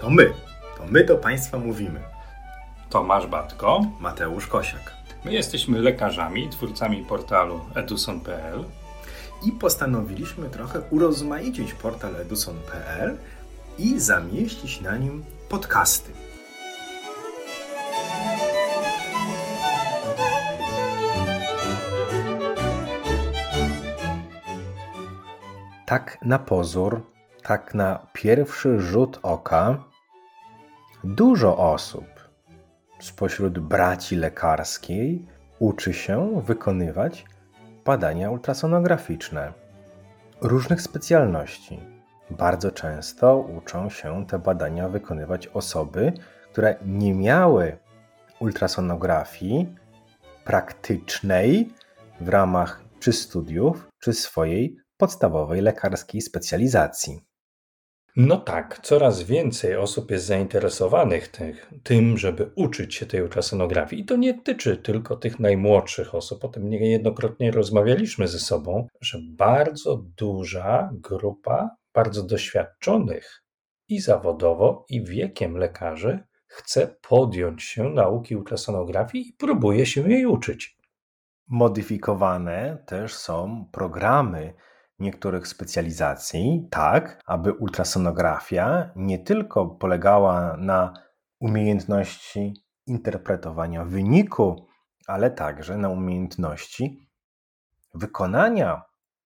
To my. To my do Państwa mówimy. Tomasz Batko. Mateusz Kosiak. My jesteśmy lekarzami, twórcami portalu eduson.pl I postanowiliśmy trochę urozmaicić portal eduson.pl i zamieścić na nim podcasty. Tak na pozór, tak na pierwszy rzut oka, dużo osób spośród braci lekarskiej uczy się wykonywać badania ultrasonograficzne różnych specjalności. Bardzo często uczą się te badania wykonywać osoby, które nie miały ultrasonografii praktycznej w ramach czy studiów, czy swojej podstawowej lekarskiej specjalizacji. No tak, coraz więcej osób jest zainteresowanych tych, tym, żeby uczyć się tej ultrasonografii. I to nie tyczy tylko tych najmłodszych osób. O tym niejednokrotnie rozmawialiśmy ze sobą, że bardzo duża grupa bardzo doświadczonych i zawodowo, i wiekiem lekarzy chce podjąć się nauki ultrasonografii i próbuje się jej uczyć. Modyfikowane też są programy niektórych specjalizacji, tak, aby ultrasonografia nie tylko polegała na umiejętności interpretowania wyniku, ale także na umiejętności wykonania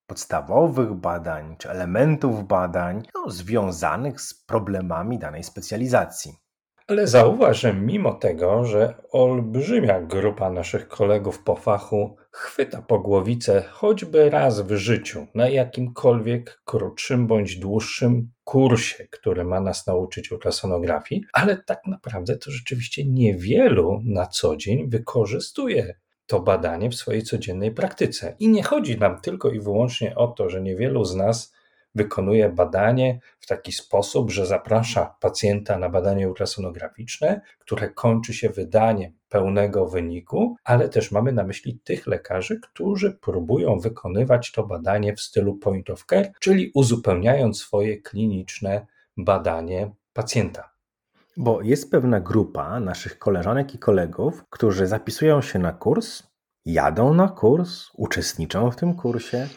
podstawowych badań czy elementów badań no, związanych z problemami danej specjalizacji. Ale zauważ, że mimo tego, że olbrzymia grupa naszych kolegów po fachu chwyta po głowicę choćby raz w życiu na jakimkolwiek krótszym bądź dłuższym kursie, który ma nas nauczyć ultrasonografii, ale tak naprawdę to rzeczywiście niewielu na co dzień wykorzystuje to badanie w swojej codziennej praktyce. I nie chodzi nam tylko i wyłącznie o to, że niewielu z nas wykonuje badanie w taki sposób, że zaprasza pacjenta na badanie ultrasonograficzne, które kończy się wydaniem pełnego wyniku, ale też mamy na myśli tych lekarzy, którzy próbują wykonywać to badanie w stylu point of care, czyli uzupełniając swoje kliniczne badanie pacjenta. Bo jest pewna grupa naszych koleżanek i kolegów, którzy zapisują się na kurs, jadą na kurs, uczestniczą w tym kursie,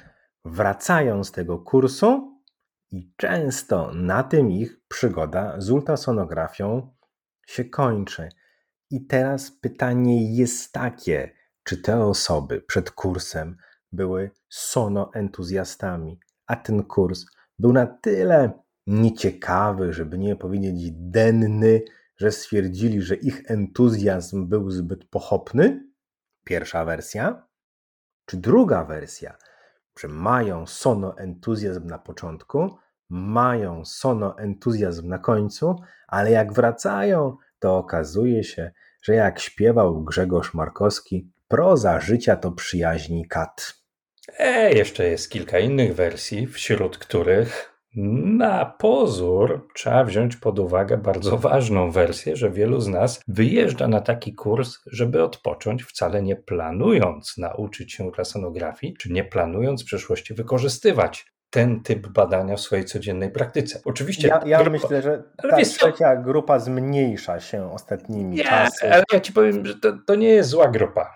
wracają z tego kursu i często na tym ich przygoda z ultrasonografią się kończy. I teraz pytanie jest takie, czy te osoby przed kursem były sonoentuzjastami, a ten kurs był na tyle nieciekawy, żeby nie powiedzieć denny, że stwierdzili, że ich entuzjazm był zbyt pochopny? Pierwsza wersja. Czy druga wersja, mają sonoentuzjazm na początku, mają sonoentuzjazm na końcu, ale jak wracają, to okazuje się, że jak śpiewał Grzegorz Markowski, proza życia to przyjaźni kat. E, jeszcze jest kilka innych wersji, wśród których na pozór trzeba wziąć pod uwagę bardzo ważną wersję, że wielu z nas wyjeżdża na taki kurs, żeby odpocząć, wcale nie planując nauczyć się ultrasonografii, czy nie planując w przyszłości wykorzystywać ten typ badania w swojej codziennej praktyce. Oczywiście. Ja, ja grupa, myślę, że ta trzecia grupa zmniejsza się ostatnimi nie, czasy. Ale ja ci powiem, że to, to nie jest zła grupa.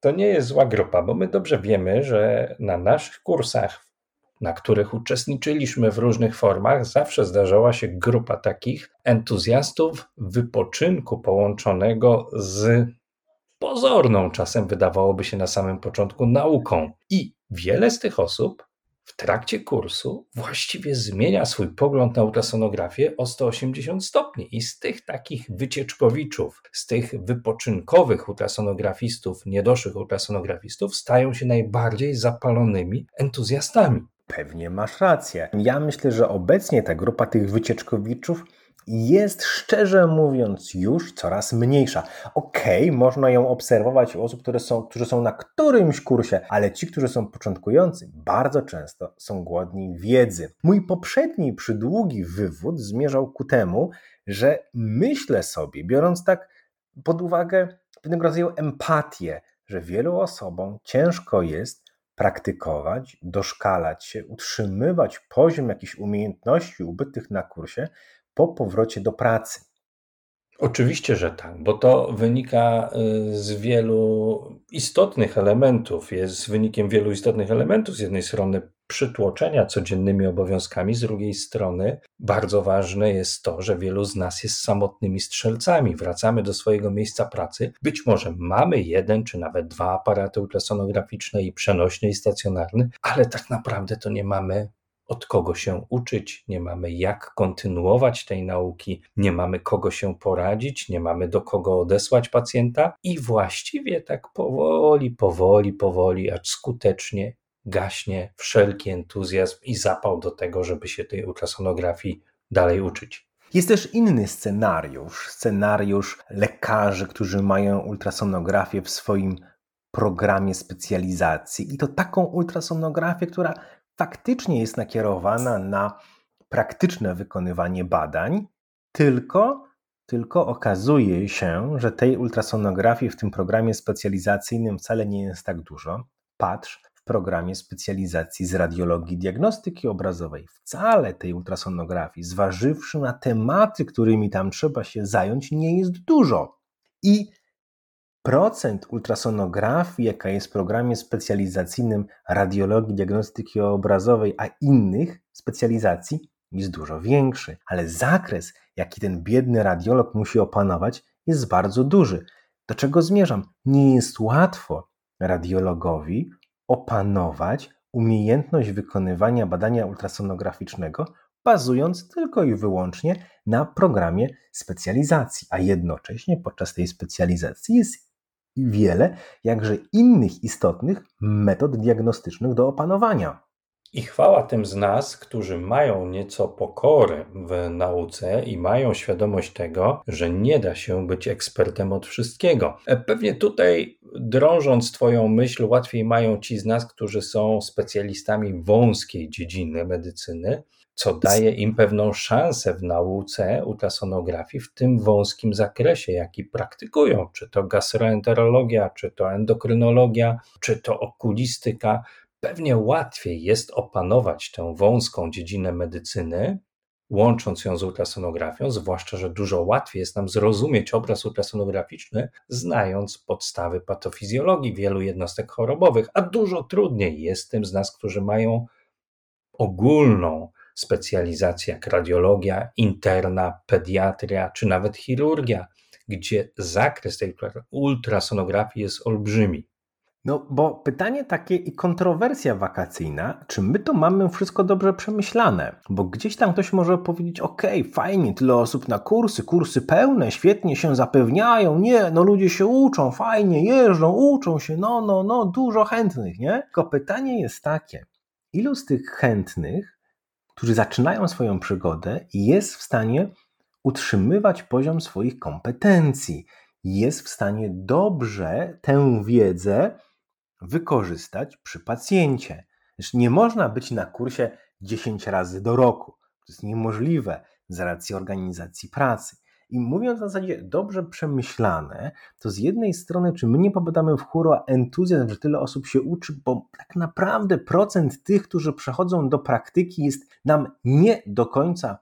To nie jest zła grupa, bo my dobrze wiemy, że na naszych kursach na których uczestniczyliśmy w różnych formach, zawsze zdarzała się grupa takich entuzjastów wypoczynku połączonego z pozorną, czasem wydawałoby się na samym początku, nauką. I wiele z tych osób w trakcie kursu właściwie zmienia swój pogląd na ultrasonografię o 180 stopni. I z tych takich wycieczkowiczów, z tych wypoczynkowych ultrasonografistów, niedoszłych ultrasonografistów, stają się najbardziej zapalonymi entuzjastami. Pewnie masz rację. Ja myślę, że obecnie ta grupa tych wycieczkowiczów jest szczerze mówiąc już coraz mniejsza. Okej, okay, można ją obserwować u osób, które są, którzy są na którymś kursie, ale ci, którzy są początkujący, bardzo często są głodni wiedzy. Mój poprzedni przydługi wywód zmierzał ku temu, że myślę sobie, biorąc tak pod uwagę pewnego rodzaju empatię, że wielu osobom ciężko jest praktykować, doszkalać się, utrzymywać poziom jakichś umiejętności ubytych na kursie, po powrocie do pracy. Oczywiście, że tak, bo to wynika y, z wielu istotnych elementów, jest wynikiem wielu istotnych elementów. Z jednej strony przytłoczenia codziennymi obowiązkami, z drugiej strony bardzo ważne jest to, że wielu z nas jest samotnymi strzelcami. Wracamy do swojego miejsca pracy. Być może mamy jeden czy nawet dwa aparaty ultrasonograficzne i przenośny i stacjonarny, ale tak naprawdę to nie mamy od kogo się uczyć, nie mamy jak kontynuować tej nauki, nie mamy kogo się poradzić, nie mamy do kogo odesłać pacjenta i właściwie tak powoli, powoli, powoli, acz skutecznie gaśnie wszelki entuzjazm i zapał do tego, żeby się tej ultrasonografii dalej uczyć. Jest też inny scenariusz, scenariusz lekarzy, którzy mają ultrasonografię w swoim programie specjalizacji i to taką ultrasonografię, która faktycznie jest nakierowana na praktyczne wykonywanie badań, tylko, tylko okazuje się, że tej ultrasonografii w tym programie specjalizacyjnym wcale nie jest tak dużo. Patrz, programie specjalizacji z radiologii diagnostyki obrazowej wcale tej ultrasonografii, zważywszy na tematy, którymi tam trzeba się zająć, nie jest dużo. I procent ultrasonografii, jaka jest w programie specjalizacyjnym radiologii, diagnostyki obrazowej, a innych specjalizacji jest dużo większy, ale zakres, jaki ten biedny radiolog musi opanować, jest bardzo duży. Do czego zmierzam? Nie jest łatwo radiologowi opanować umiejętność wykonywania badania ultrasonograficznego, bazując tylko i wyłącznie na programie specjalizacji, a jednocześnie podczas tej specjalizacji jest wiele jakże innych istotnych metod diagnostycznych do opanowania. I chwała tym z nas, którzy mają nieco pokory w nauce i mają świadomość tego, że nie da się być ekspertem od wszystkiego. E, pewnie tutaj, drążąc Twoją myśl, łatwiej mają ci z nas, którzy są specjalistami wąskiej dziedziny medycyny, co daje im pewną szansę w nauce ultrasonografii w tym wąskim zakresie, jaki praktykują, czy to gastroenterologia, czy to endokrynologia, czy to okulistyka. Pewnie łatwiej jest opanować tę wąską dziedzinę medycyny, łącząc ją z ultrasonografią, zwłaszcza, że dużo łatwiej jest nam zrozumieć obraz ultrasonograficzny, znając podstawy patofizjologii wielu jednostek chorobowych, a dużo trudniej jest tym z nas, którzy mają ogólną specjalizacje jak radiologia, interna, pediatria czy nawet chirurgia, gdzie zakres tej ultrasonografii jest olbrzymi. No, bo pytanie takie i kontrowersja wakacyjna, czy my to mamy wszystko dobrze przemyślane? Bo gdzieś tam ktoś może powiedzieć, ok, fajnie, tyle osób na kursy, kursy pełne, świetnie się zapewniają, nie, no ludzie się uczą, fajnie, jeżdżą, uczą się, no, no, no, dużo chętnych, nie? Tylko pytanie jest takie, ilu z tych chętnych którzy zaczynają swoją przygodę jest w stanie utrzymywać poziom swoich kompetencji, jest w stanie dobrze tę wiedzę wykorzystać przy pacjencie. nie można być na kursie 10 razy do roku. To jest niemożliwe z racji organizacji pracy. I mówiąc w zasadzie dobrze przemyślane, to z jednej strony, czy my nie popadamy w chór entuzjazm, że tyle osób się uczy, bo tak naprawdę procent tych, którzy przechodzą do praktyki, jest nam nie do końca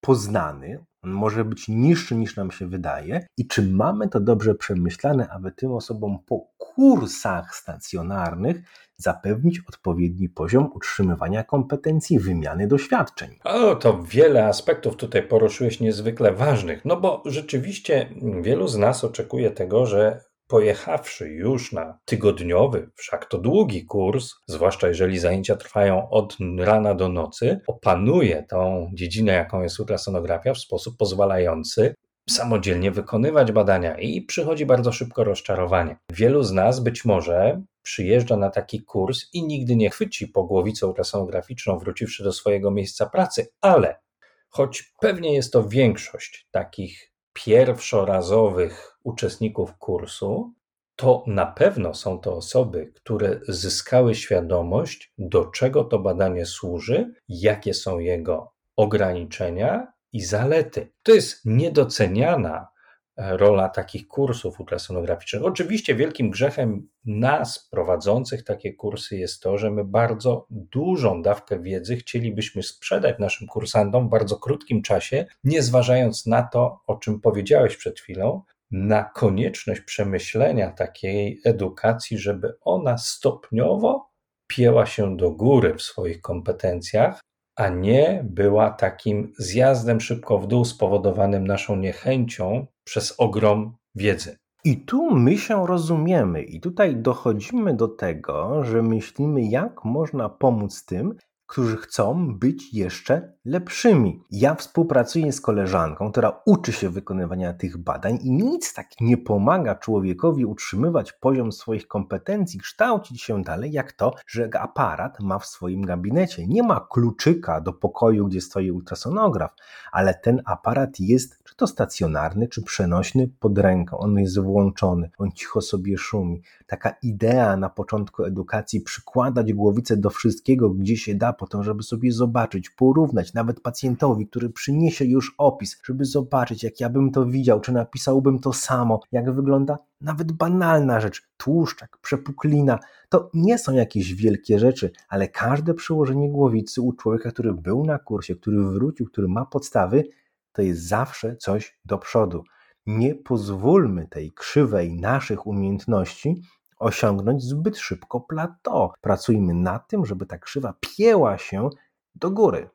poznany, on może być niższy niż nam się wydaje, i czy mamy to dobrze przemyślane, aby tym osobom po kursach stacjonarnych zapewnić odpowiedni poziom utrzymywania kompetencji, wymiany doświadczeń. O, to wiele aspektów tutaj poruszyłeś niezwykle ważnych, no bo rzeczywiście wielu z nas oczekuje tego, że pojechawszy już na tygodniowy, wszak to długi kurs, zwłaszcza jeżeli zajęcia trwają od rana do nocy, opanuje tą dziedzinę, jaką jest ultrasonografia w sposób pozwalający samodzielnie wykonywać badania i przychodzi bardzo szybko rozczarowanie. Wielu z nas być może przyjeżdża na taki kurs i nigdy nie chwyci po głowicę ultrasonograficzną, wróciwszy do swojego miejsca pracy, ale choć pewnie jest to większość takich pierwszorazowych uczestników kursu, to na pewno są to osoby, które zyskały świadomość, do czego to badanie służy, jakie są jego ograniczenia i zalety. To jest niedoceniana rola takich kursów ultrasonograficznych. Oczywiście wielkim grzechem nas prowadzących takie kursy jest to, że my bardzo dużą dawkę wiedzy chcielibyśmy sprzedać naszym kursantom w bardzo krótkim czasie, nie zważając na to, o czym powiedziałeś przed chwilą, na konieczność przemyślenia takiej edukacji, żeby ona stopniowo pięła się do góry w swoich kompetencjach, a nie była takim zjazdem szybko w dół spowodowanym naszą niechęcią przez ogrom wiedzy. I tu my się rozumiemy, i tutaj dochodzimy do tego, że myślimy, jak można pomóc tym, którzy chcą być jeszcze lepszymi. Ja współpracuję z koleżanką, która uczy się wykonywania tych badań i nic tak nie pomaga człowiekowi utrzymywać poziom swoich kompetencji, kształcić się dalej, jak to, że aparat ma w swoim gabinecie. Nie ma kluczyka do pokoju, gdzie stoi ultrasonograf, ale ten aparat jest czy to stacjonarny, czy przenośny pod ręką. On jest włączony, on cicho sobie szumi. Taka idea na początku edukacji przykładać głowicę do wszystkiego, gdzie się da, po to, żeby sobie zobaczyć, porównać, nawet pacjentowi, który przyniesie już opis, żeby zobaczyć, jak ja bym to widział, czy napisałbym to samo, jak wygląda nawet banalna rzecz, tłuszczak, przepuklina, to nie są jakieś wielkie rzeczy, ale każde przełożenie głowicy u człowieka, który był na kursie, który wrócił, który ma podstawy, to jest zawsze coś do przodu. Nie pozwólmy tej krzywej naszych umiejętności osiągnąć zbyt szybko plateau. Pracujmy nad tym, żeby ta krzywa pieła się do góry.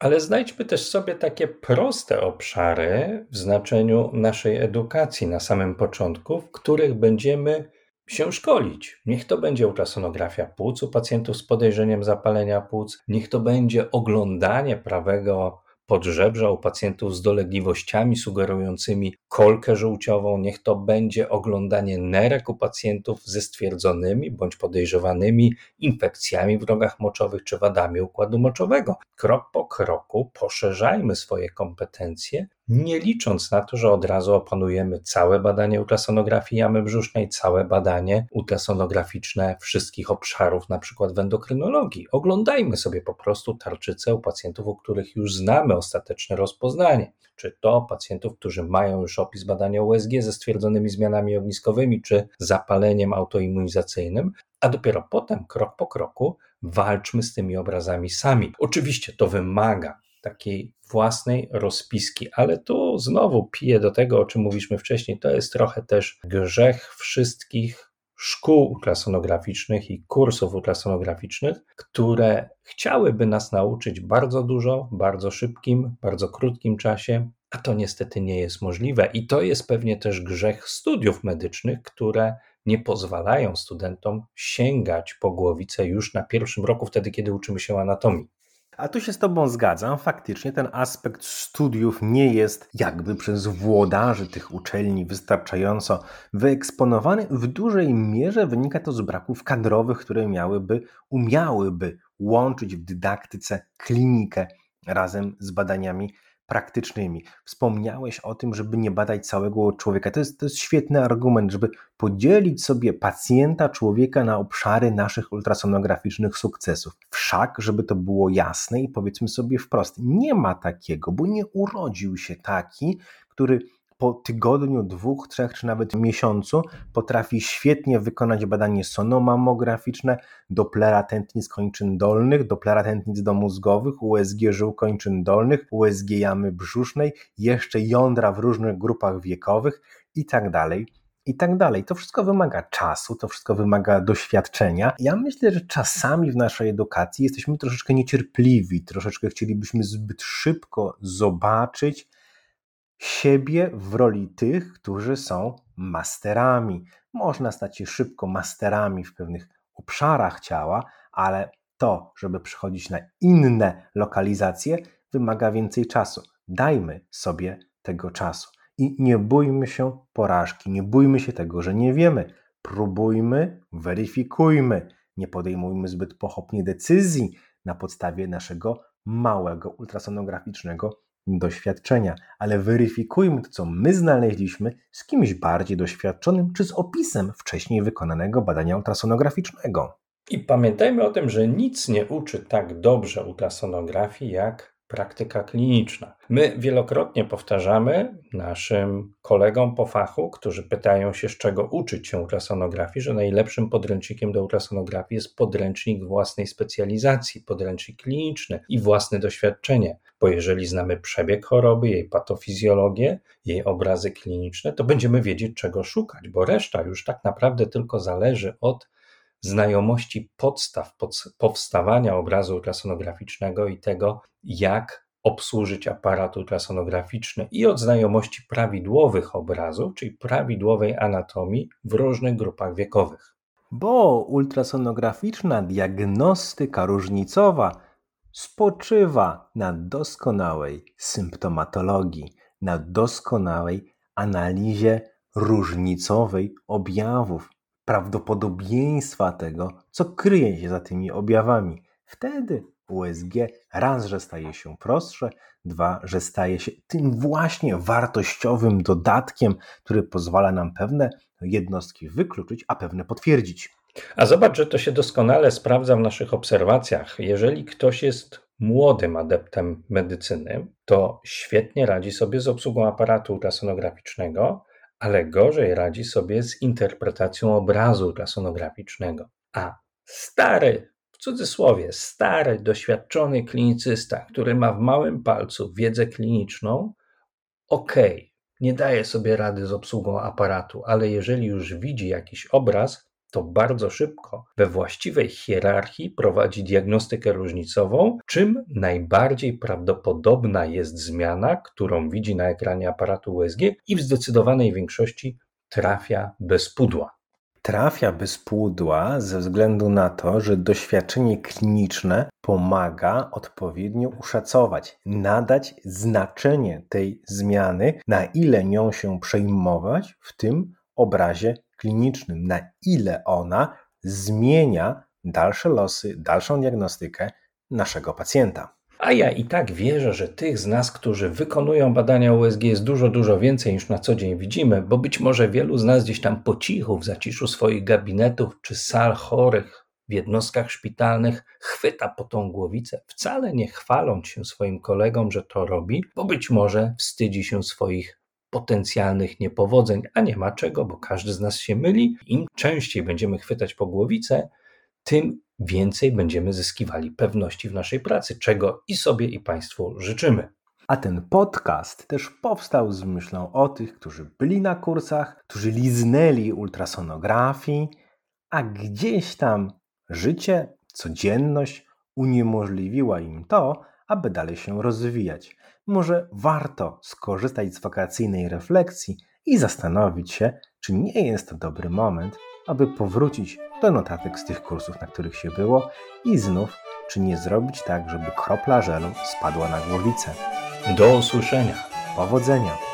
Ale znajdźmy też sobie takie proste obszary w znaczeniu naszej edukacji na samym początku, w których będziemy się szkolić. Niech to będzie ultrasonografia płuc u pacjentów z podejrzeniem zapalenia płuc, niech to będzie oglądanie prawego podżebrza u pacjentów z dolegliwościami sugerującymi kolkę żółciową, niech to będzie oglądanie nerek u pacjentów ze stwierdzonymi bądź podejrzewanymi infekcjami w drogach moczowych czy wadami układu moczowego. Krok po kroku poszerzajmy swoje kompetencje, nie licząc na to, że od razu opanujemy całe badanie ultrasonografii jamy brzusznej, całe badanie ultrasonograficzne wszystkich obszarów, na przykład w endokrynologii. Oglądajmy sobie po prostu tarczycę u pacjentów, u których już znamy ostateczne rozpoznanie. Czy to pacjentów, którzy mają już opis badania USG ze stwierdzonymi zmianami ogniskowymi, czy zapaleniem autoimmunizacyjnym, a dopiero potem, krok po kroku, walczmy z tymi obrazami sami. Oczywiście to wymaga takiej własnej rozpiski, ale tu znowu piję do tego, o czym mówiliśmy wcześniej. To jest trochę też grzech wszystkich szkół ultrasonograficznych i kursów ultrasonograficznych, które chciałyby nas nauczyć bardzo dużo, bardzo szybkim, bardzo krótkim czasie, a to niestety nie jest możliwe. I to jest pewnie też grzech studiów medycznych, które nie pozwalają studentom sięgać po głowicę już na pierwszym roku, wtedy kiedy uczymy się anatomii. A tu się z Tobą zgadzam. Faktycznie ten aspekt studiów nie jest jakby przez włodarzy tych uczelni wystarczająco wyeksponowany. W dużej mierze wynika to z braków kadrowych, które miałyby, umiałyby łączyć w dydaktyce klinikę razem z badaniami praktycznymi. Wspomniałeś o tym, żeby nie badać całego człowieka. To jest, to jest świetny argument, żeby podzielić sobie pacjenta, człowieka na obszary naszych ultrasonograficznych sukcesów. Wszak, żeby to było jasne i powiedzmy sobie wprost, nie ma takiego, bo nie urodził się taki, który po tygodniu, dwóch, trzech czy nawet miesiącu potrafi świetnie wykonać badanie sonomamograficzne Dopplera tętnic kończyn dolnych, Dopplera tętnic domózgowych, USG żył kończyn dolnych, USG jamy brzusznej, jeszcze jądra w różnych grupach wiekowych i tak dalej i tak dalej. To wszystko wymaga czasu, to wszystko wymaga doświadczenia. Ja myślę, że czasami w naszej edukacji jesteśmy troszeczkę niecierpliwi, troszeczkę chcielibyśmy zbyt szybko zobaczyć, siebie w roli tych, którzy są masterami. Można stać się szybko masterami w pewnych obszarach ciała, ale to, żeby przychodzić na inne lokalizacje, wymaga więcej czasu. Dajmy sobie tego czasu i nie bójmy się porażki, nie bójmy się tego, że nie wiemy. Próbujmy, weryfikujmy, nie podejmujmy zbyt pochopnie decyzji na podstawie naszego małego ultrasonograficznego doświadczenia, ale weryfikujmy to, co my znaleźliśmy z kimś bardziej doświadczonym, czy z opisem wcześniej wykonanego badania ultrasonograficznego. I pamiętajmy o tym, że nic nie uczy tak dobrze ultrasonografii jak praktyka kliniczna. My wielokrotnie powtarzamy naszym kolegom po fachu, którzy pytają się, z czego uczyć się ultrasonografii, że najlepszym podręcznikiem do ultrasonografii jest podręcznik własnej specjalizacji, podręcznik kliniczny i własne doświadczenie. Bo jeżeli znamy przebieg choroby, jej patofizjologię, jej obrazy kliniczne, to będziemy wiedzieć, czego szukać, bo reszta już tak naprawdę tylko zależy od znajomości podstaw powstawania obrazu ultrasonograficznego i tego, jak obsłużyć aparat ultrasonograficzny i od znajomości prawidłowych obrazów, czyli prawidłowej anatomii w różnych grupach wiekowych. Bo ultrasonograficzna diagnostyka różnicowa spoczywa na doskonałej symptomatologii, na doskonałej analizie różnicowej objawów, prawdopodobieństwa tego, co kryje się za tymi objawami. Wtedy USG raz, że staje się prostsze, dwa, że staje się tym właśnie wartościowym dodatkiem, który pozwala nam pewne jednostki wykluczyć, a pewne potwierdzić. A zobacz, że to się doskonale sprawdza w naszych obserwacjach. Jeżeli ktoś jest młodym adeptem medycyny, to świetnie radzi sobie z obsługą aparatu ultrasonograficznego, ale gorzej radzi sobie z interpretacją obrazu ultrasonograficznego. A stary, w cudzysłowie, stary, doświadczony klinicysta, który ma w małym palcu wiedzę kliniczną, okej, okay, nie daje sobie rady z obsługą aparatu, ale jeżeli już widzi jakiś obraz, to bardzo szybko we właściwej hierarchii prowadzi diagnostykę różnicową, czym najbardziej prawdopodobna jest zmiana, którą widzi na ekranie aparatu USG i w zdecydowanej większości trafia bez pudła. Trafia bez pudła ze względu na to, że doświadczenie kliniczne pomaga odpowiednio uszacować, nadać znaczenie tej zmiany, na ile nią się przejmować w tym obrazie klinicznym, na ile ona zmienia dalsze losy, dalszą diagnostykę naszego pacjenta. A ja i tak wierzę, że tych z nas, którzy wykonują badania USG jest dużo, dużo więcej niż na co dzień widzimy, bo być może wielu z nas gdzieś tam po cichu, w zaciszu swoich gabinetów czy sal chorych w jednostkach szpitalnych chwyta po tą głowicę, wcale nie chwaląc się swoim kolegom, że to robi, bo być może wstydzi się swoich potencjalnych niepowodzeń, a nie ma czego, bo każdy z nas się myli. Im częściej będziemy chwytać po głowice, tym więcej będziemy zyskiwali pewności w naszej pracy, czego i sobie, i Państwu życzymy. A ten podcast też powstał z myślą o tych, którzy byli na kursach, którzy liznęli ultrasonografii, a gdzieś tam życie, codzienność uniemożliwiła im to, aby dalej się rozwijać może warto skorzystać z wakacyjnej refleksji i zastanowić się, czy nie jest to dobry moment, aby powrócić do notatek z tych kursów, na których się było i znów, czy nie zrobić tak, żeby kropla żelu spadła na głowicę. Do usłyszenia. Powodzenia.